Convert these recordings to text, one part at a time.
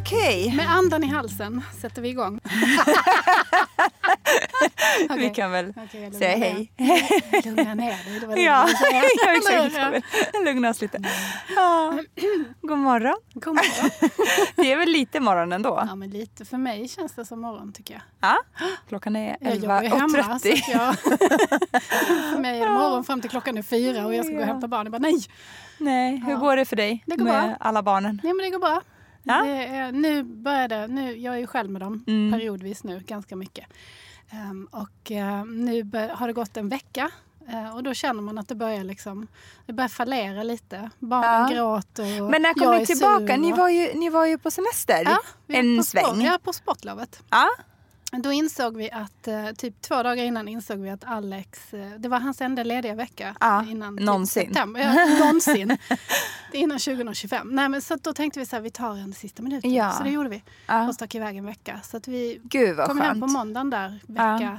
Okej, Med andan i halsen sätter vi igång. vi Okej. kan väl lugnar säga ner. hej. Lugna ner dig. Det var det Ja, ja exakt. Vi Lugna oss lite. Ja. God morgon. God morgon. Det är väl lite morgon ändå? Ja, men lite. För mig känns det som morgon tycker jag. Ja. Klockan är Jag jobbar ju hemma. Så 11.30. att jag, för mig är det morgon fram till klockan är fyra och jag ska gå och hämta barn. Jag bara nej, Nej, hur Ja. går det för dig Det går med bra. alla barnen? nej men det går bra. Ja. Är, nu börjar det, nu, jag är ju själv med dem Mm. periodvis nu, ganska mycket. Ehm, och eh, nu bör, har det gått en vecka eh, och då känner man att det börjar liksom, det börjar fallera lite. Barnen Ja. gråter och Men när kom ni tillbaka? sur Ni var, ju, ni var ju på semester Ja, en på sport- sväng. Ja, på sportlovet. Ja. Då insåg vi att, eh, typ två dagar innan insåg vi att Alex, eh, det var hans enda lediga vecka Ja, innan någonsin. Typ september. Ja, någonsin. Innan 2025. Nej, men så då tänkte vi så här, vi tar en sista minuten. Ja. Så det gjorde vi. Ja. Och stack iväg en vecka. Så att vi Gud kom hem på skönt. måndagen där, vecka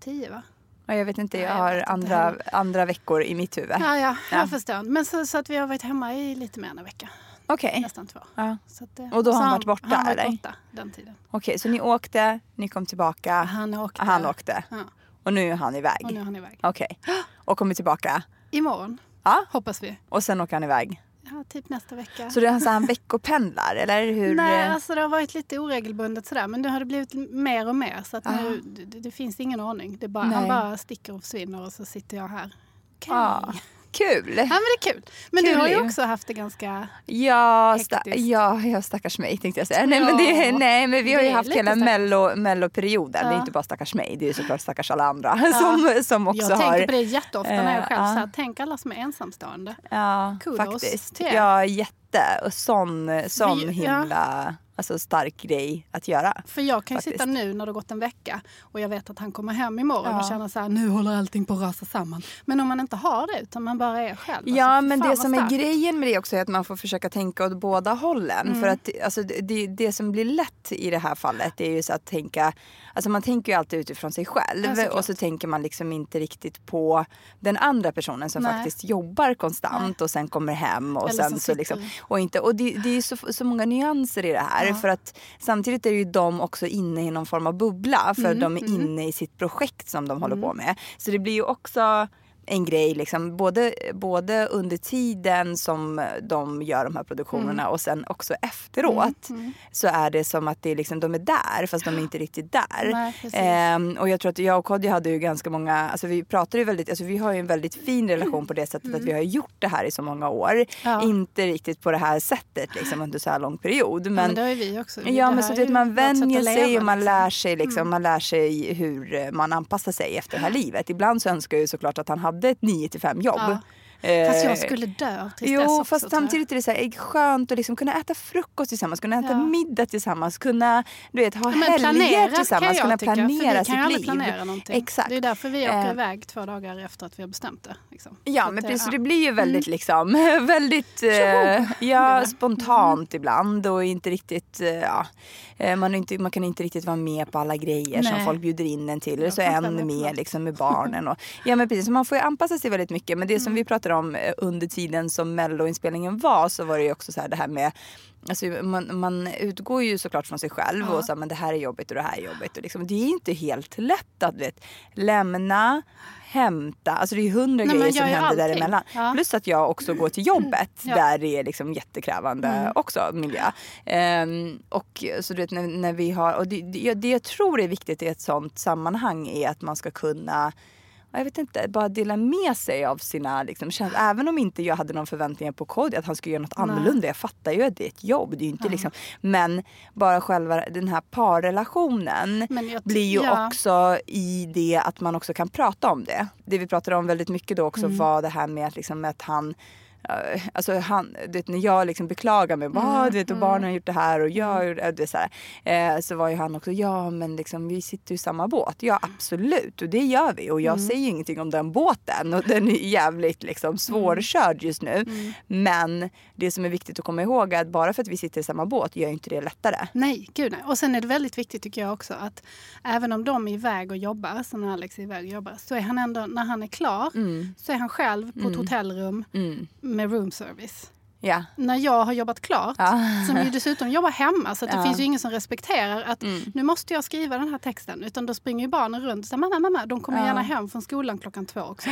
10 va? Ja, jag vet inte, jag Nej, jag har andra, andra veckor i mitt huvud. Ja, ja, Ja. jag förstår. Men så, så att vi har varit hemma i lite mer än en vecka. Okej, Nästan två. ja. Så att, Och då har han varit borta, Han eller? borta den tiden. Okej, så ni åkte, ni kom tillbaka, Han åkte. han åkte Ja, och nu är han iväg. och nu är han iväg. Okej, och kommer tillbaka. Imorgon, Ja, hoppas vi. och sen åker han iväg. Ja, typ nästa vecka. Så det är alltså han veckopendlar eller hur? Nej, alltså det har varit lite oregelbundet sådär. Men nu har det blivit mer och mer. Så att nu, det, det finns ingen ordning. Det bara, han bara sticker och försvinner och så sitter jag här. Okej. Ja, kul! Ja men det är kul. Men Kul du har ju också haft det ganska... Ja, Hektiskt. ja, ja, stackars mig tänkte jag säga. Nej men, det, Ja, nej, men vi har ju haft hela mello, melloperioden. Det är Ja. inte bara stackars mig, det är såklart stackars alla andra som, som också jag har... tänker på det jätteofta när jag eh, själv ja. så tänk alla som är ensamstående. Ja, Kudos faktiskt. Ja, jätte. Och sån, sån Vi- himla alltså, stark grej att göra. För jag kan ju Faktiskt. sitta nu när det har gått en vecka och jag vet att han kommer hem imorgon Ja. och känna så här, nu håller allting på att rasa samman. Men om man inte har det utan man bara är själv. Ja, alltså, men det som är grejen med det också är att man får försöka tänka åt båda hållen. Mm. För att alltså, det, det som blir lätt i det här fallet är ju så att tänka, alltså man tänker ju alltid utifrån sig själv Ja, och så tänker man liksom inte riktigt på den andra personen som Nej. faktiskt jobbar konstant och sen kommer hem och Eller sen så liksom, och inte, och det, det är ju så, så många nyanser i det här Ja. för att samtidigt är ju de också inne i någon form av bubbla för Mm, de är inne i sitt projekt som de håller på med. Så det blir ju också en grej liksom, både, både under tiden som de gör de här produktionerna Mm. och sen också efteråt så är det som att det liksom, de är där fast de är inte riktigt där. Nej. Ehm, och jag tror att jag och Kodjo hade ju ganska många, alltså vi pratar ju väldigt, alltså vi har ju en väldigt fin relation på det sättet att vi har gjort det här i så många år. Mm. Ja. Inte riktigt på det här sättet liksom under så här lång period. Ja, Men, men det har ju vi också. Ja Det men så är att man vänjer sig och man liksom. lär sig liksom, Mm. man lär sig hur man anpassar sig efter det här livet. Ibland så önskar jag ju såklart att han hade hade ett 9 till 5 jobb. Ja. Eh, Fast jag skulle dö av tristess Jo, också, fast samtidigt är det så här, skönt att liksom kunna äta frukost tillsammans, kunna äta Ja. middag tillsammans, kunna du vet, ha Ja, helger tillsammans, kunna tycka, planera sitt liv. planera någonting. Exakt. Det är därför vi åker Eh. iväg två dagar efter att vi har bestämt det. Liksom. Ja Så men det- precis, ja. det blir ju väldigt liksom, väldigt eh, ja, spontant ibland och inte riktigt, eh, ja, eh, man, är inte, man kan inte riktigt vara med på alla grejer som Nej. folk bjuder in en till. Eller så en med liksom med barnen. Och, ja men precis, man får ju anpassa sig väldigt mycket. Men det som Mm. vi pratade om eh, under tiden som melloinspelningen var så var det ju också så här det här med Alltså, man, man utgår ju såklart från sig själv och så här, men det här är jobbigt och det här är jobbigt. Och liksom, det är inte helt lätt att vet, lämna, hämta, alltså det är hundra grejer som händer allting. däremellan. Ja. Plus att jag också går till jobbet Ja. där det är liksom jättekrävande Mm. också miljö. Ehm, och så du vet när, när vi har, och det, det, det jag tror är viktigt i ett sånt sammanhang är att man ska kunna ja, jag vet inte, bara dela med sig av sina liksom, känslor. Även om inte jag hade någon förväntningar på Kodjo att han skulle göra något annorlunda. Jag fattar ju att det är ett jobb. Det är inte liksom, men bara själva den här parrelationen blir ju ja. också i det att man också kan prata om det. Det vi pratade om väldigt mycket då också Mm. var det här med att, liksom, att han Alltså han, du vet, när jag liksom beklagar mig, bara, Mm, du vet, och barnen har gjort det här och jag har gjort det, du vet, så, här, eh, så var ju han också, ja men liksom, vi sitter i samma båt. Ja absolut och det gör vi. Och jag säger ingenting om den båten och den är jävligt liksom, svårkörd just nu. Men det som är viktigt att komma ihåg är att bara för att vi sitter i samma båt gör inte det lättare. Nej, gud nej. Och sen är det väldigt viktigt tycker jag också att även om de är iväg och jobbar, som när Alex är iväg och jobbar, så är han ändå, när han är klar, så är han själv på ett hotellrum med room service. Ja. När jag har jobbat klart, Ja. som ju dessutom jobbar hemma, så det Ja. Mm. finns ju ingen som respekterar att nu måste jag skriva den här texten. Utan då springer ju barnen runt och säger mamma, mamma. De kommer Ja. gärna hem från skolan klockan två också.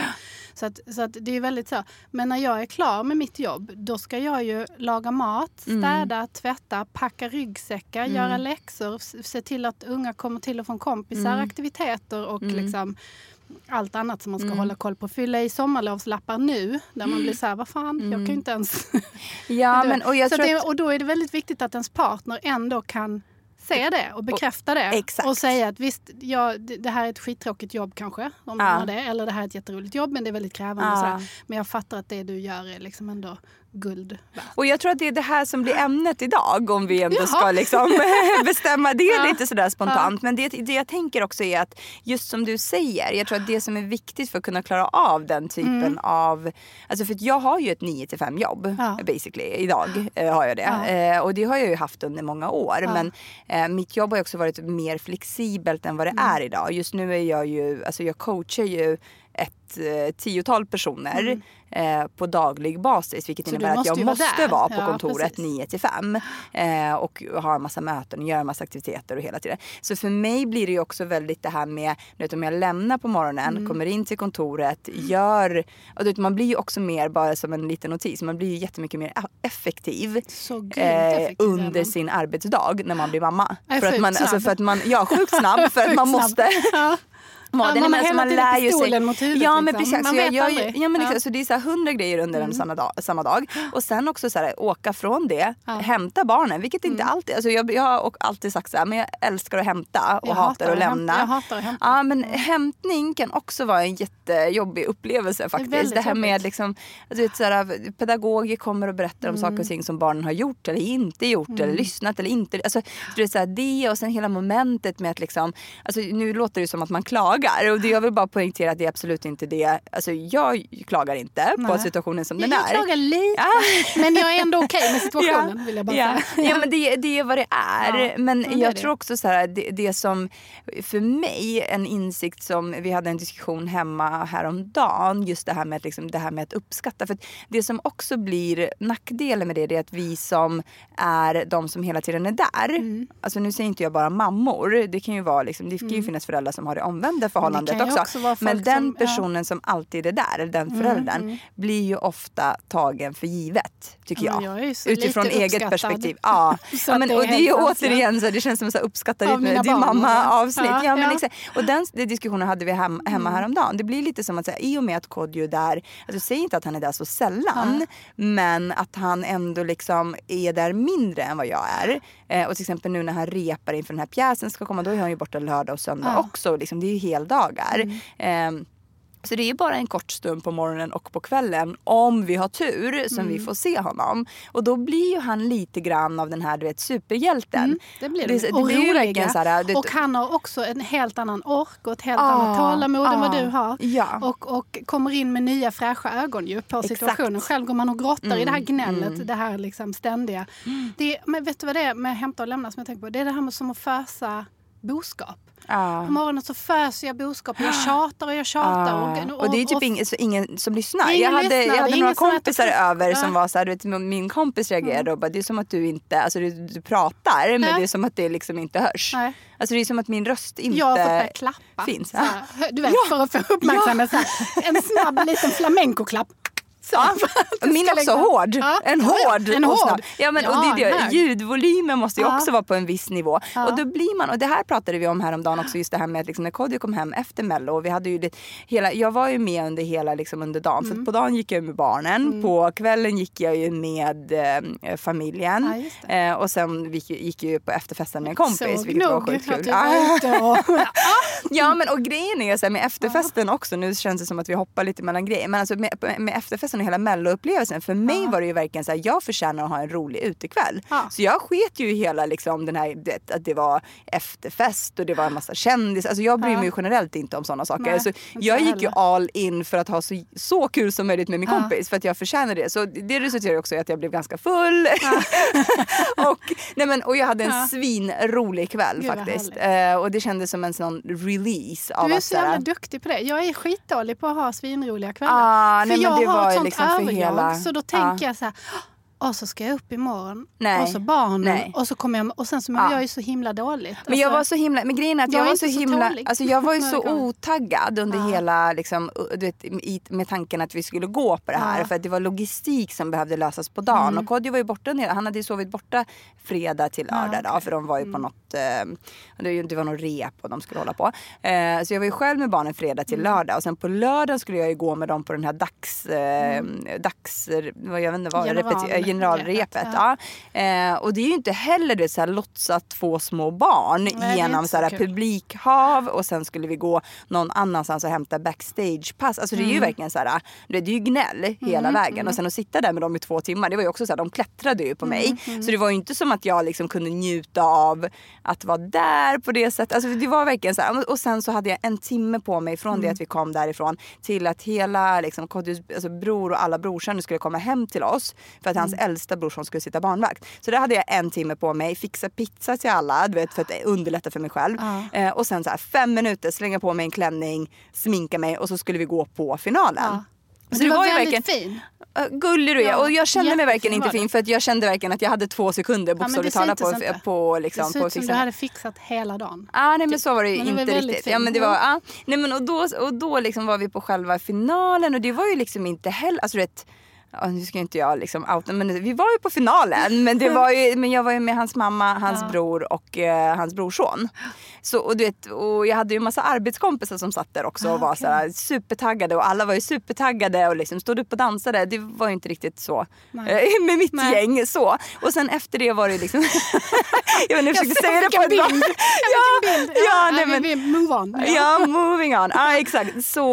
Så, att, så att det är väldigt så. Men när jag är klar med mitt jobb, då ska jag ju laga mat, Mm. städa, tvätta, packa ryggsäckar, göra läxor, se till att unga kommer till och från kompisar, Mm. aktiviteter och liksom allt annat som man ska Mm. hålla koll på. Fylla i sommarlovslappar nu, där man blir så här, vad fan, jag kan ju inte ens... Ja men och jag så tror det, och då är det väldigt viktigt att ens partner ändå kan se det och bekräfta det. exakt. Och säga att visst, ja, det, här är ett skittråkigt jobb kanske. Om Ja. man har det. Eller det här är ett jätteroligt jobb men det är väldigt krävande. Ja. Men jag fattar att det du gör är liksom ändå guld värt. Och jag tror att det är det här som blir ämnet idag om vi ändå Jaha. ska liksom bestämma det Ja. lite sådär spontant. Men det, det jag tänker också är att just som du säger, jag tror att det som är viktigt för att kunna klara av den typen av, alltså för jag har ju ett 9 till 5 jobb Mm. Ja. basically, idag eh, har jag det. Ja. Eh, och det har jag ju haft under många år. Ja. Men eh, mitt jobb har också varit mer flexibelt än vad det Mm. är idag. Just nu är jag ju, alltså jag coachar ju ett eh, tiotal personer eh, på daglig basis vilket Mm. Så innebär att jag måste vara vara på Ja, kontoret precis. 9 till 5 eh, och ha en massa möten och göra en massa aktiviteter och hela tiden. Så för mig blir det ju också väldigt det här med, du vet, om jag lämnar på morgonen, Mm. kommer in till kontoret, gör, och du vet, man blir ju också mer bara som en liten notis, man blir ju jättemycket mer effektiv grymt eh, effektiv under sin arbetsdag när man blir mamma. För att man, alltså för att man, ja sjukt snabb för att man måste Ja. Ja, Ja, är man har så hela man lär ju sig. mot huvudet, Ja men liksom. precis. Man så jag vet ju- aldrig. ja, men Ja. exakt, så det är så hundra grejer under en samma dag, samma dag. Och sen också så här, åka från det, hämta barnen. Vilket inte alltid, alltså jag, jag har alltid sagt så här, men jag älskar att hämta och Jag hatar att lämna. Jag hatar att hämta. Ja men hämtning kan också vara en jättejobbig upplevelse faktiskt. Det, väldigt här med liksom, alltså, du vet, så här, pedagoger kommer och berättar om saker och ting som barnen har gjort eller inte gjort eller lyssnat eller inte. Alltså, du vet, så här, det och sen hela momentet med att liksom, alltså, nu låter det som att man klagar och det, jag vill bara poängtera att det är absolut inte det. Alltså, jag klagar inte på Nej. situationen som Jag, den jag är. klagar lite, men jag är ändå okej med situationen. Vill jag bara ja. säga. ja men det, det är vad det är. Ja, men ja, det är jag det. tror också så här, det, det som för mig en insikt som vi hade en diskussion hemma häromdagen. Just det här med, liksom, det här med att uppskatta. För att det som också blir nackdelen med det, det är att vi som är de som hela tiden är där. Mm. Alltså nu säger inte jag bara mammor. Det kan ju vara liksom, det kan ju finnas föräldrar som har det omvända förhållandet också. också men den som- ja. personen som alltid är där, eller den föräldern, blir ju ofta tagen för givet. Tycker Ja, jag. jag så Utifrån eget uppskattad. perspektiv. Ja. Så ja men, det och det är ju helt ja. återigen så det känns som att uppskatta Av ditt, mina din mamma-avsnitt. ja. Ja, men Ja. exakt. Och den, den diskussionen hade vi hem, hemma häromdagen. Det blir lite som att säga, i och med att Kodjo är där, alltså säg inte att han är där så sällan, men att han ändå liksom är där mindre än vad jag är. Eh, och till exempel nu när han repar inför den här pjäsen ska komma, då är han ju borta lördag och söndag Ja. också. Liksom, det är ju heldagar. Ehm, så det är bara en kort stund på morgonen och på kvällen om vi har tur som Mm. vi får se honom. Och då blir ju han lite grann av den här du vet, superhjälten. Mm, det blir det. det, det och blir ju roliga. så här, du, och han har också en helt annan ork och ett helt Ah, annat tålamod än vad ah, du har. ja. Och, och kommer in med nya fräscha ögon på Exakt. situationen. Själv går man och grottar i det här Mm, gnället, det här liksom ständiga. Det, men vet du vad det är med hämta och lämna som jag tänker på? Det är det här med som att fösa boskap. Ja. På morgonen så föser jag boskap och jag tjatar och jag tjatar. Ja. Och det är typ ingen, så ingen som lyssnar. Ingen jag hade, lyssnar, jag hade några kompisar över Ja. som var så här, du vet, min kompis reagerade och bara, det är som att du inte, alltså du, du pratar men Ja. det är som att det liksom inte hörs. Nej. Alltså det är som att min röst inte Jag börja klappa. finns. Här, du vet, för att få uppmärksamhet. Här, en snabb liten flamenco-klapp. Så, min också hård. Ja. En hård. En hård. Ja, men, och det, det, ljudvolymen måste ju också vara på en viss nivå. Och då blir man, och det här pratade vi om häromdagen också, just det här med att liksom, när Kodjo kom hem efter mello, och vi hade ju det, hela, jag var ju med under hela liksom, under dagen, Mm. för på dagen gick jag med barnen, på kvällen gick jag ju med eh, familjen Ja, eh, och sen gick, gick jag ju på efterfesten med en kompis, Såg vilket var nog sjukt att kul. Ja. var ute och... Ja men och grejen är så här, med efterfesten också, nu känns det som att vi hoppar lite mellan grejer, men alltså med, med efterfesten och hela melloupplevelsen, för mig var det ju verkligen så här, jag förtjänar att ha en rolig utekväll. Ja. Så jag sket ju i hela liksom den här, det, att det var efterfest och det var en massa kändisar, alltså jag bryr mig ju generellt inte om sådana saker. Nej, så jag gick ju heller. all in för att ha så, så kul som möjligt med min kompis, för att jag förtjänar det. Så det resulterade också i att jag blev ganska full. och, nej men, och jag hade en Ja. svinrolig kväll Gud, faktiskt. Eh, och det kändes som en sån release av Du är att så jävla duktig på det. Jag är skitdålig på att ha svinroliga kvällar. Ah, för nej, jag har ett ju liksom för överjag. hela- Så då Ja. tänker jag så här, och så ska jag upp imorgon. Nej. Och så barnen. Nej. Och så kommer jag, och sen så Ja. jag ju så himla dåligt. Men jag Alltså, var så himla, men grejen är att jag, Jag är var så så himla, tålig. alltså jag var ju så otaggad under Ja. hela, liksom, du vet, med tanken att vi skulle gå på det här. Ja. Mm. För att det var logistik som behövde lösas på dagen. Och Kodjo var ju borta, han hade ju sovit borta fredag till lördag. Då, för de var ju Mm. på något, eh, det var något rep och de skulle hålla på. Eh, så jag var ju själv med barnen fredag till Mm. lördag. Och sen på lördag skulle jag ju gå med dem på den här dags, eh, dags vad jag vet inte vad, General- generalrepet. repet, Ja. Eh, och det är ju inte heller det så här, låtsat två små barn är genom så här, så publikhav och sen skulle vi gå någon annanstans och hämta backstagepass. Alltså det är ju Mm. verkligen så här, det är ju gnäll hela vägen. Och sen att sitta där med dem i två timmar, det var ju också så här, de klättrade ju på mig. Mm, Så det var ju inte som att jag liksom kunde njuta av att vara där på det sättet. Alltså det var verkligen så här, och sen så hade jag en timme på mig från Mm. det att vi kom därifrån till att hela liksom, alltså, bror och alla brorsöner skulle komma hem till oss för att Mm. hans äldsta brorson skulle sitta barnvakt. Så där hade jag en timme på mig, fixa pizza till alla du vet, för att underlätta för mig själv. Ja. Eh, och sen så här, fem minuter, slänga på mig en klänning, sminka mig och så skulle vi gå på finalen. Ja. Men Så du det var, var ju väldigt verkligen- fin. Uh, gullig du är. Ja, Och jag kände mig verkligen inte fin för att jag kände verkligen att jag hade två sekunder Ja, det bokstavligt talat på, inte. på, liksom, det ser på ut som du fixa- hade fixat hela dagen. Ja, nej men så var det ju Men det inte väldigt riktigt. fint. Ja, men det var, Ja. ja. nej, men och då, och då liksom var vi på själva finalen och det var ju liksom inte heller, alltså vet, ja, nu ska inte jag liksom outa, men vi var ju på finalen. Men, det var ju, men jag var ju med hans mamma, hans Ja. bror och eh, hans brorson. Så, och, du vet, och jag hade ju en massa arbetskompisar som satt där också och var Ah, okej. så här, supertaggade och alla var ju supertaggade och liksom stod upp och dansade. Det var ju inte riktigt så eh, med mitt Nej. gäng. så. Och sen efter det var det liksom, jag vet inte, jag försökte säga det på ett bild. Ja, Vilken bild. ja, nej, nej, men, move on. Ja, moving on. Ja, exakt. Så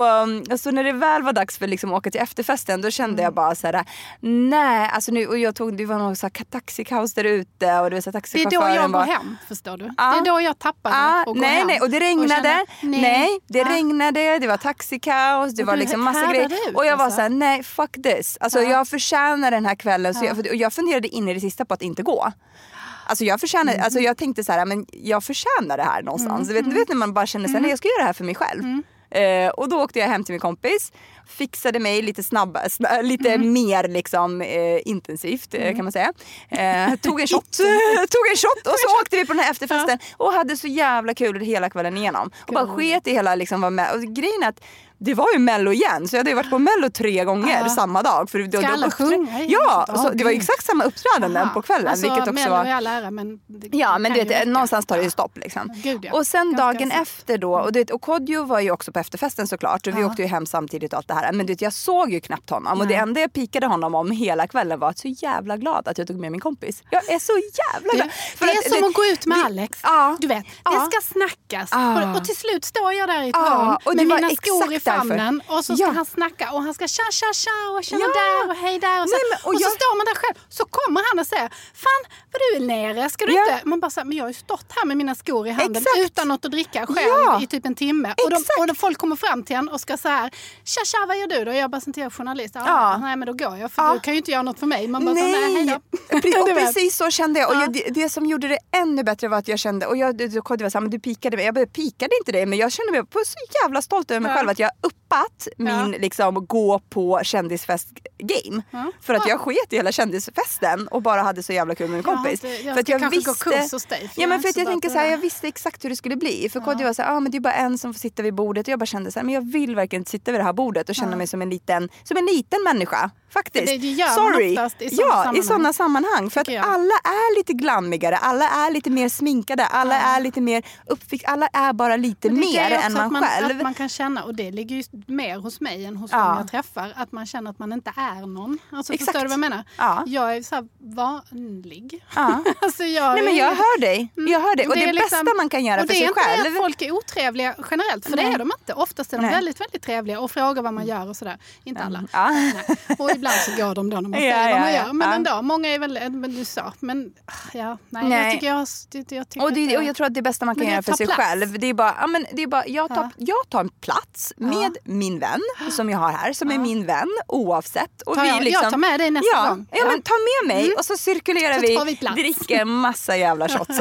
um, alltså när det väl var dags för liksom att åka till efterfesten då kände Mm. jag bara så här: nej, alltså nu, och jag tog, det var någon så här taxikaos där ute och det var så här, Det är då jag går var, hem, förstår du. Ja. Det är då jag tappar Ah, och går nej, hem. nej, och det regnade. känner, nej. det Ja. regnade, det var taxikaos, det Och var liksom massa grejer. ut, och jag var alltså. såhär, nej fuck this. Alltså Ja. jag förtjänar den här kvällen. Så Ja. jag, och jag funderade in i det sista på att inte gå. Alltså jag, förtjänar, Mm. alltså jag tänkte så här, men jag förtjänar det här någonstans. Du, vet, du vet när man bara känner såhär, nej jag ska göra det här för mig själv. Mm. Eh, och då åkte jag hem till min kompis, fixade mig lite snabbare, sna- lite Mm. mer liksom eh, intensivt eh, kan man säga. Eh, tog en shot, tog en shot och så åkte vi på den här efterfesten och hade så jävla kul hela kvällen igenom. Och bara sket i hela liksom var med. Och grejen är att det var ju mello igen så jag hade ju varit på mello tre gånger Ja. samma dag. För då, Ska då alla sjunga? Ja, så det var exakt samma uppträdanden Aha. på kvällen. Alltså, vilket också Mello var... i all ära men... det Ja men du vet, någonstans tar det ju stopp liksom. Gud, ja. Och sen dagen efter då, och, och Kodjo var ju också på efterfesten såklart och vi åkte ju hem samtidigt och allt det här. Men du vet, jag såg ju knappt honom och det enda jag pikade honom om hela kvällen var att så jävla glad att jag tog med min kompis. Jag är så jävla Det, glad. det är att- som att gå ut med det- Alex. Du vet, det ska snackas. Och, till slut står jag där i ett hörn det med mina skor i famnen och så ska Ja. han snacka och han ska tja tja tja och tjena Ja. där och hej där. Och, så, Nej, men- och och så jag- står man där själv. Så kommer han och säger Fan vad du är nere, ska du Ja. inte? Man bara så här, men jag har ju stått här med mina skor i handen Exakt. utan något att dricka själv i typ en timme. Och, de, och de folk kommer fram till en och ska så här Tja tja vad gör du då? Jag bara som journalist. Ja. Nej men då går jag för du kan ju inte göra något för mig. Man bara så, nej hej Nej, då. Du precis så kände jag. Och Ja. jag, det, det som gjorde det ännu bättre var att jag kände, och jag, Kodjo var såhär, men du pikade mig. Jag pikade inte dig men jag kände mig på så jävla stolt över mig själv att jag uppat min liksom, gå på kändisfest-game. För att jag sket i hela kändisfesten och bara hade så jävla kul med min Ja, kompis. det- jag för att ska jag kanske gå visste, kurs hos dig, för Ja jag men är för inte att så jag bra tänker så här, det. jag visste exakt hur det skulle bli. För Kodjo var såhär, ah, men det är bara en som får sitta vid bordet. Och jag bara kände så här, men jag vill verkligen sitta vid det här bordet och känna mig som en liten, som en liten människa. Faktiskt. För det gör Sorry. i såna ja, sammanhang. i sådana sammanhang. För att jag. alla är lite glammigare, alla är lite mer sminkade, alla är lite mer uppfick, alla är bara lite det mer än man, man själv. Att man kan känna, och det ligger ju mer hos mig än hos Ja. dem jag träffar, att man känner att man inte är någon. Alltså, Exakt. Förstår du vad jag menar? Ja. Jag är så vanlig. Ja. alltså, jag, Nej men är- jag hör dig. Jag hör dig. Och det, är liksom- bästa man kan göra för det är sig inte själv. det att folk är otrevliga generellt, för det är de inte. Oftast är de Nej. Mm. väldigt, väldigt trevliga och frågar vad man gör och sådär. Inte alla. Ja. Nej. Och ibland så går de då när man säger vad man gör. Men Ja. ändå, många är väl, men du sa, men ah, ja, nej, Nej. jag tycker jag, jag, tycker Och, det, inte- och jag tror att det bästa man kan Men det göra för sig plats. själv, det är bara, ja, men det är bara jag, tar, Ja. jag tar en plats med min vän som jag har här, som är min vän oavsett. Och Tar jag- jag tar med dig nästa ja, gång. Ja, Ja. men ta med mig och så cirkulerar Så vi, vi dricker en massa jävla shots.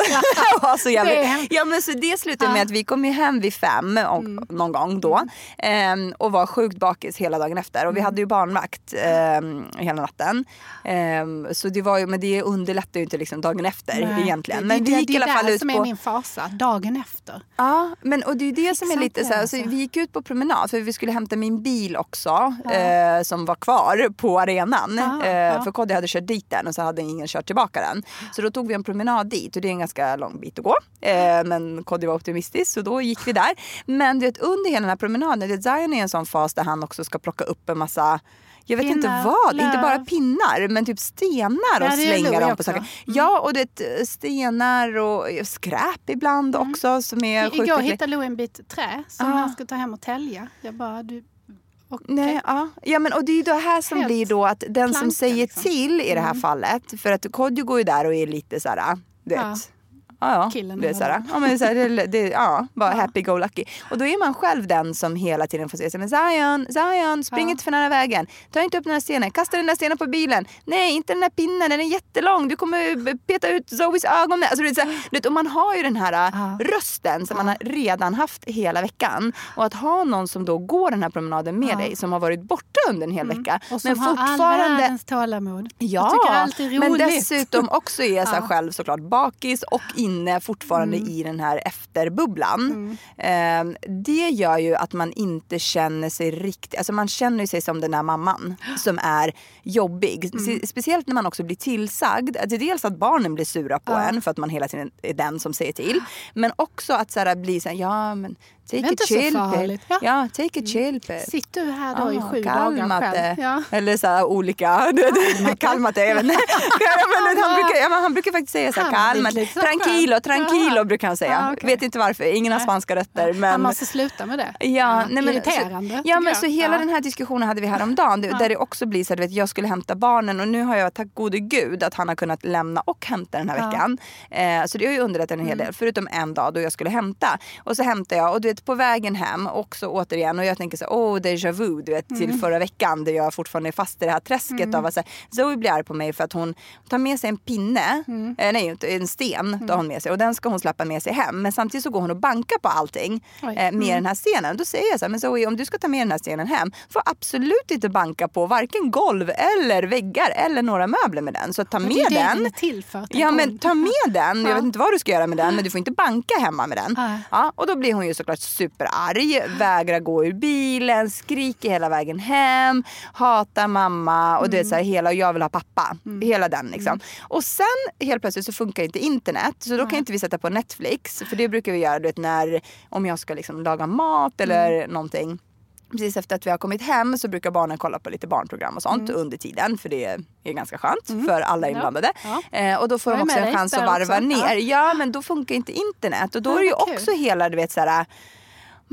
så jävla, Det är- ja, men så det slutade med att vi kom hem vid fem och, Mm. någon gång då ehm, och var sjukt bakis hela dagen efter. Mm. Och vi hade ju barnvakt ehm, hela natten. Ehm, så det var ju, men det underlättar ju inte liksom dagen efter Nej, egentligen. det- Men det, vi gick det i alla fall är det ut som på... är min fasa, dagen efter. Ja, men och det är det som är Fixar lite så här, det, så alltså. vi gick ut på promenad för vi skulle hämta min bil också eh, som var kvar på arenan. Ja, eh, ja. För Kodjo hade kört dit den och så hade ingen kört tillbaka den. Så då tog vi en promenad dit och det är en ganska lång bit att gå. Eh, men Kodjo var optimistisk så då gick vi där. Men du vet, under hela den här promenaden, du vet, Zion är i en sån fas där han också ska plocka upp en massa jag vet inte Pinnar, vad, inte bara pinnar men typ stenar och Ja, slänga dem på saker. Mm. Ja och det stenar och skräp ibland också som är Mm. I, sjukt igår hittade Lou en bit trä som Ah. han ska ta hem och tälja. Jag bara, du... okej. Nej, ja. ja men och det är ju det här som Helt blir då att den som planka, säger liksom. till i det här fallet, för att Kodjo går ju där och är lite såhär, du Ja. vet. Ja, ja. Det är eller såhär, ja, men såhär, det, det, ja, bara happy go lucky. Och då är man själv den som hela tiden får säga så här, men Zion, Zion, spring Ja. inte för nära vägen. Ta inte upp den här stenen, kasta den där stenen på bilen. Nej, inte den där pinnen, den är jättelång. Du kommer peta ut Zoes ögon. med." Alltså, det så här, du vet, och man har ju den här Ja. rösten som man har redan haft hela veckan. Och att ha någon som då går den här promenaden med Ja. dig som har varit borta under en hel vecka. Och som men har all världens tålamod. Ja, allt är roligt. men dessutom också är sig Ja. själv såklart bakis och inne fortfarande i den här efterbubblan. Eh, det gör ju att man inte känner sig riktigt, alltså man känner sig som den där mamman som är jobbig. Spe- Speciellt när man också blir tillsagd. Är dels att barnen blir sura på en för att man hela tiden är den som säger till. Men också att så här, bli så här, ja men take a chill pill. Ja. Ja, take a chill pill. Sitt du här då i Ah, sju dagar själv. Ja. Eller så här olika... Kalmate, inte. ja, men han, brukar, ja, men han brukar faktiskt säga så här, Kalmate. så Tranquilo, tranquilo Jaha. brukar han säga. Ah, okej. Vet inte varför, ingen har spanska rötter. Men... Han måste sluta med det. Ja, nej, men, Irriterande. Så, ja, men så hela Ja. den här diskussionen hade vi häromdagen. Ja. Där det också blir så att jag skulle hämta barnen och nu har jag tack gode gud att han har kunnat lämna och hämta den här Ja. veckan. Eh, så det har ju underlättat en hel del. Förutom en dag då jag skulle hämta. Och så hämtar jag och du vet, på vägen hem också återigen och jag tänker så åh déjà vu du vet till förra veckan där jag fortfarande är fast i det här träsket av att så här, Zoe blir arg på mig för att hon tar med sig en pinne, eh, nej en sten tar hon med sig och den ska hon släppa med sig hem men samtidigt så går hon och bankar på allting eh, med den här stenen. Då säger jag så här, men Zoe om du ska ta med den här stenen hem får absolut inte banka på varken golv eller väggar eller några möbler med den. Så ta med det är den. den till för. Ja men ta med den. Jag Ja. vet inte vad du ska göra med den men du får inte banka hemma med den. Ja, och då blir hon ju såklart superarg, vägrar gå ur bilen, skriker hela vägen hem, hatar mamma och du vet så här, hela jag vill ha pappa. Hela den liksom. Och sen helt plötsligt så funkar inte internet så då kan inte vi sätta på Netflix för det brukar vi göra du vet, när om jag ska liksom laga mat eller någonting. Precis efter att vi har kommit hem så brukar barnen kolla på lite barnprogram och sånt under tiden för det är ganska skönt för alla inblandade. Ja. Eh, och då får de också en chans att varva också. ner. Ja. Men då funkar inte internet och då är det ju också hela du vet såhär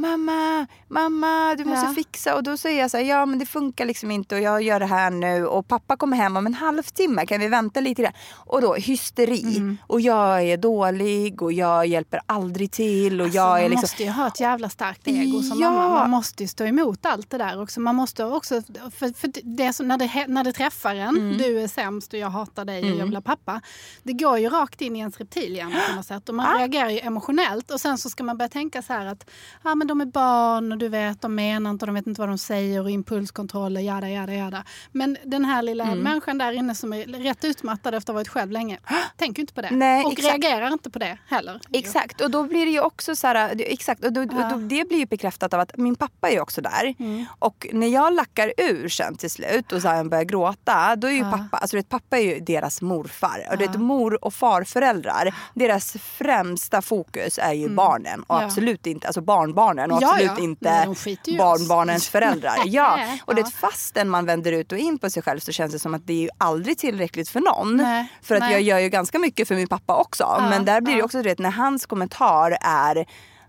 Mamma, mamma du måste Ja. fixa och då säger jag så här, ja men det funkar liksom inte och jag gör det här nu och pappa kommer hem om en halvtimme, kan vi vänta lite grann? Och då hysteri Mm. och jag är dålig och jag hjälper aldrig till och Alltså, jag man är liksom måste ju ha ett jävla starkt ego som Ja. mamma. Man måste ju stå emot allt det där också. Man måste också, för, för det som när det, när det träffar en, Mm. du är sämst och jag hatar dig och jag vill ha pappa. Det går ju rakt in i ens reptilhjärna på något sätt och man reagerar ju emotionellt och sen så ska man börja tänka så här att ja, men de är barn och du vet, de menar inte de vet inte vad de säger och impulskontroller, jada, jada, jada. Men den här lilla Mm. människan där inne som är rätt utmattad efter att ha varit själv länge, tänker inte på det. Nej, och exakt. reagerar inte på det heller. Exakt, och då blir det ju också så här, exakt, och då, och då, det blir ju bekräftat av att min pappa är ju också där. Mm. Och när jag lackar ur sen till slut och Zion börjar gråta, då är ju pappa, alltså vet, pappa är ju deras morfar. Och du vet, mor och farföräldrar, deras främsta fokus är ju barnen och Mm. Ja. absolut inte, alltså barnbarnen och Ja, absolut ja. inte barnbarnens föräldrar. Ja, och det ja. fastän man vänder ut och in på sig själv så känns det som att det är ju aldrig tillräckligt för någon. Nej, För att nej. jag gör ju ganska mycket för min pappa också. men där blir det ja. också, du vet, när hans kommentar är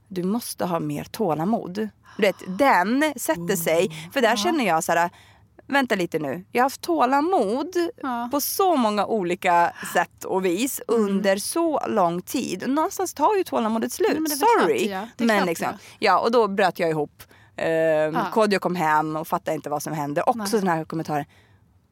du måste ha mer tålamod. Du vet, den sätter sig. För där känner jag så här, vänta lite nu. Jag har haft tålamod Ja. på så många olika sätt och vis under så lång tid. Någonstans tar ju tålamodet slut. klart Sorry. Det är men klart liksom, ja, och då bröt jag ihop. Uh, Kodjo kom hem och fattade inte vad som hände. Också den här kommentaren.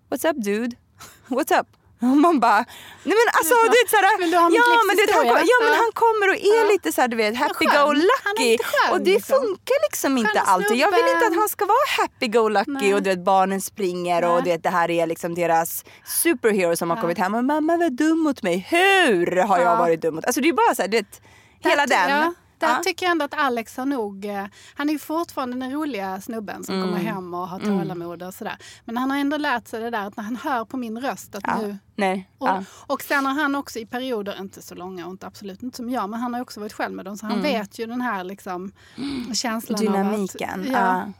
What's up dude? What's up? Och man bara, nej men alltså du vet såhär, ja, men, du vet, han, ja men Ja. han kommer och är Ja. lite såhär du vet happy skön. go Han är lucky. lite skön, och det liksom. funkar liksom inte alltid. Jag vill inte att han ska vara happy go lucky Nej. och du vet barnen springer och Nej. du vet det här är liksom deras superhero som har kommit hem och mamma var dum mot mig. Hur har jag Ja. varit dum mot Alltså det är bara såhär, du vet, hela den. Där Ja. tycker jag ändå att Alex har nog... eh, Han är ju fortfarande den roliga snubben som Mm. kommer hem och har tålamod och sådär. Men han har ändå lärt sig det där att när han hör på min röst att Ja. nu... Nej. Och, Ja. och sen har han också i perioder, inte så långa och inte absolut inte som jag, men han har också varit själv med dem. Så han vet ju den här liksom, känslan Mm. Dynamiken. av att... Ja.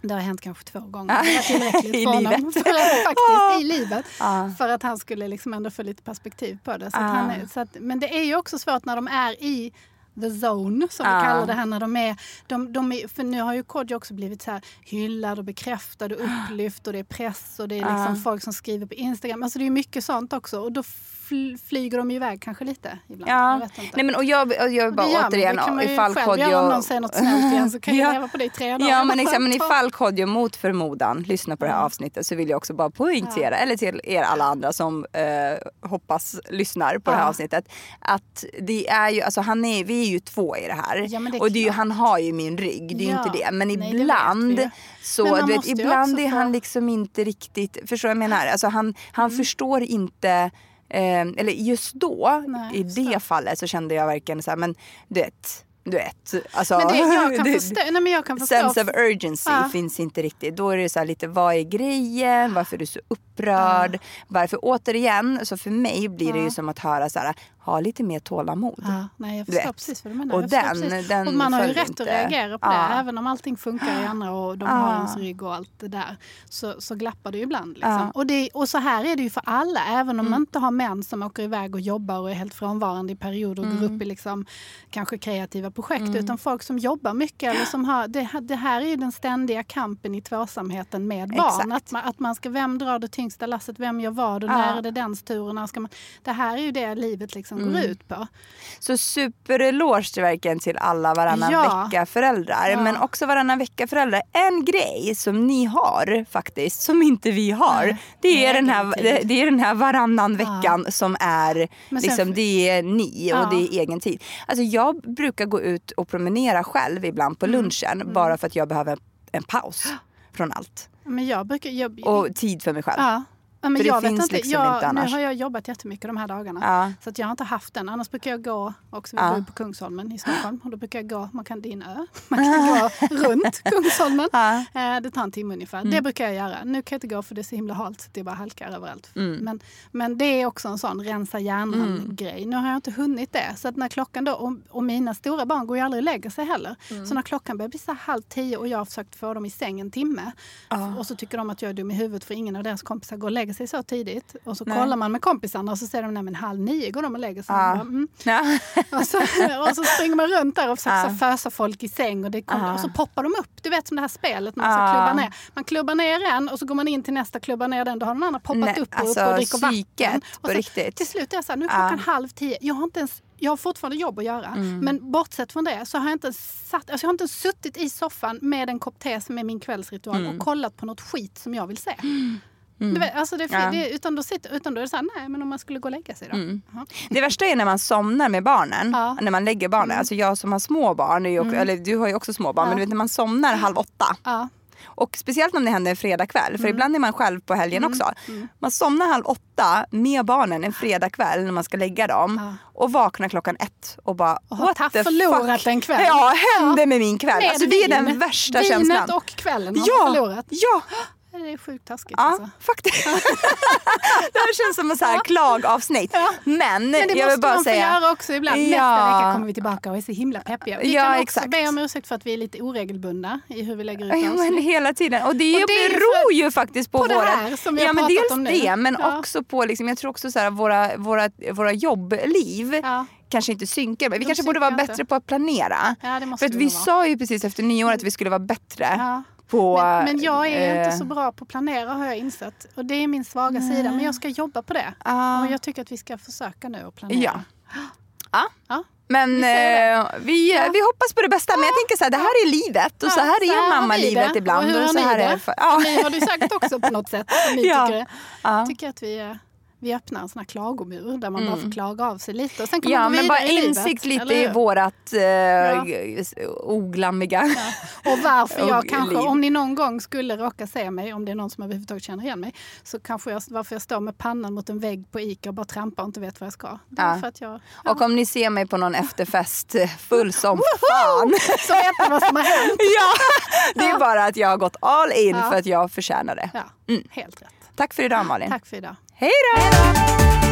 Det har hänt kanske två gånger. Det var tillräckligt I för honom. livet. För att, faktiskt, i livet. Ja. För att han skulle liksom ändå få lite perspektiv på det. Så Ah. är, så att, men det är ju också svårt när de är i the zone, som Ah. vi kallar det här. När de är, de, de är, för nu har ju Kodjo också blivit så här hyllad och bekräftad och upplyft och det är press och det är liksom Ah. folk som skriver på Instagram. Alltså det är mycket sånt också. Och då fl- flyger de iväg kanske lite ibland. Ja. Nej, men, och jag, och jag Och det bara återigen det kan man ju ifall göra om Kodjo... någon säger något snällt igen så kan jag Ja. leva på det i tre dagar. Ja men, exakt, men ifall Kodjo mot förmodan lyssnar på det här avsnittet så vill jag också bara poängtera, eller till er alla andra som eh, hoppas lyssnar på det här Ja. avsnittet. Att det är ju, alltså han är, vi är ju två i det här. Ja, det och det är ju, han har ju min rygg, det är ju Ja. inte det. Men Nej, det ibland ju. så, Men du vet, ibland är han liksom inte riktigt, förstår du vad jag menar? Alltså han, han förstår inte Eh, eller just då, Nej, i det fallet så kände jag verkligen så här, men du vet, du vet. Alltså, Men det, jag, kan det- förstå, nej, men jag kan förstå. sense of urgency Ja. finns inte riktigt. Då är det så lite, vad är grejen? Varför är du så upprörd? Varför? Återigen, så för mig blir det ju som att höra så här, ha lite mer tålamod. Ja, nej, jag förstår precis vad du menar. Och den- precis. den och man har ju rätt inte. att reagera på Ja. det. Även om allting funkar i andra och de har ens rygg och allt det där. Så, så glappar det ju ibland. Liksom. Ja. Mm. Och, det, och så här är det ju för alla. Även om man inte har män som åker iväg och jobbar och är helt frånvarande i perioder och Mm. går upp i liksom, kanske kreativa projekt. Utan folk som jobbar mycket. Eller som har, det, det här är ju den ständiga kampen i tvåsamheten med barn. Exakt. Att man, att man ska, vem drar det tyngsta lasset? Vem gör vad? Och Ja. när är det dens tur? Och När ska man, det här är ju det livet liksom liksom går ut på. Så supereloge verkligen till alla varannan Ja. vecka-föräldrar. Ja. Men också varannan vecka-föräldrar. En grej som ni har faktiskt, som inte vi har. Det är, den här, det, är den här varannan veckan som är, Men sen- liksom, det är ni och Ja. det är egen tid. Alltså jag brukar gå ut och promenera själv ibland Mm. på lunchen. Bara för att jag behöver en paus från allt. Men jag brukar... Jag, Och tid för mig själv. Ja. Ja, men För det jag vet finns inte. liksom jag, inte annars. Nu har jag jobbat jättemycket de här dagarna. Ja. Så att jag har inte haft den. Annars brukar jag gå också. Vi Ja. bor på Kungsholmen i Stockholm. Och då brukar jag gå, man kan din ö, man kan gå runt Kungsholmen. Ja. Eh, Det tar en timme ungefär. Det brukar jag göra. Nu kan jag inte gå för det är så himla halt så det är bara halkar överallt. Men, men det är också en sån rensa hjärnan-grej. Nu har jag inte hunnit det. Så att när klockan då, och, och mina stora barn går ju aldrig och lägger sig heller. Så när klockan börjar bli så halv tio och jag har försökt få dem i säng en timme. Och så tycker de att jag är dum i huvudet för ingen av deras kompisar går och lägger sig så tidigt. Och så kollar man med kompisarna och så säger de nej men halv nio går de och lägger sig. Ja. Man bara, mm. Ja. Och så, och så springer man runt där och försöker Ja. fösa folk i säng och, det kommer, och så poppar de upp. Du vet som det här spelet man ska Ja. klubba ner. Man klubbar ner en och så går man in till nästa klubba ner den. Då har den andra poppat Nej, upp och, alltså, upp och dricker vatten. Och så, riktigt. Till slut är jag så här, nu är klockan halv tio. Jag har inte ens jag har fortfarande jobb att göra. Mm. Men bortsett från det så har jag inte satt, alltså jag har inte suttit i soffan med en kopp te som är min kvällsritual Mm. och kollat på något skit som jag vill se. Du vet, alltså det, Ja. det, utan, då sitter, utan då är det så här, nej men om man skulle gå och lägga sig då. Ja. Det värsta är när man somnar med barnen. Ja. Mm. När man lägger barnen. Alltså jag som har små barn, ju också, eller du har ju också små barn, Ja. men du vet när man somnar halv åtta. Ja. Och speciellt om det händer en fredagkväll, Mm. för ibland är man själv på helgen också. Man somnar halv åtta med barnen en fredagkväll när man ska lägga dem. Och vaknar klockan ett och bara Och what the förlorat fuck en kväll. Ja, hände med min kväll. Med Alltså det är den värsta Vinet känslan. och kvällen har ja, förlorat. ja, Det är sjukt taskigt ja, alltså. faktiskt. det här känns som ett så här klagavsnitt. Ja. Men, Men det jag vill måste bara man få säga. göra också ibland. Nästa Ja. vecka kommer vi tillbaka och är så himla peppiga. Vi Ja, kan också exakt. be om ursäkt för att vi är lite oregelbundna i hur vi lägger ut Ja, men avsnitt. hela tiden. Och det, Och det beror ju faktiskt på, på det våra... här som vi har ja, men dels om nu. det, men Ja. också på liksom, jag tror också så här, våra, våra, våra jobbliv Ja. kanske inte synkar. Men vi De kanske borde vara synkar bättre inte. på att planera. Ja, det måste För att vi vara. sa ju precis efter nyår att vi skulle vara bättre Ja. På... Men, men jag är eh, inte så bra på att planera har jag insett. Och det är min svaga sida. Men jag ska jobba på det. Ja. Och jag tycker att vi ska försöka nu att planera. Ja. Ja. Ja. Men Vi eh, vi, Ja. vi hoppas på det bästa. Men jag tänker så här, det här är livet och så Ja, här är mammalivet det. ibland. Och hur har så ni här det? är för, ja. Ni har det säkert också på något sätt. Som ni Ja. tycker, det. Ja. Tycker att vi, vi öppnar en sån här klagomur där man bara får klaga av sig lite. Och sen kan Mm. Ja, man gå men bara i livet, insikt lite eller i vårat eh, oglammiga. Och varför jag kanske, liv. om ni någon gång skulle råka se mig, om det är någon som överhuvudtaget känner igen mig, så kanske jag, varför jag står med pannan mot en vägg på ICA och bara trampar och inte vet vad jag ska. Ja. för att jag... Och om ni ser mig på någon efterfest eh, full som fan. Så vet ni vad som har hänt. ja, det är bara att jag har gått all in Ja. för att jag förtjänar det. Ja, helt rätt. Tack för idag Malin. Tack för idag. Hej då!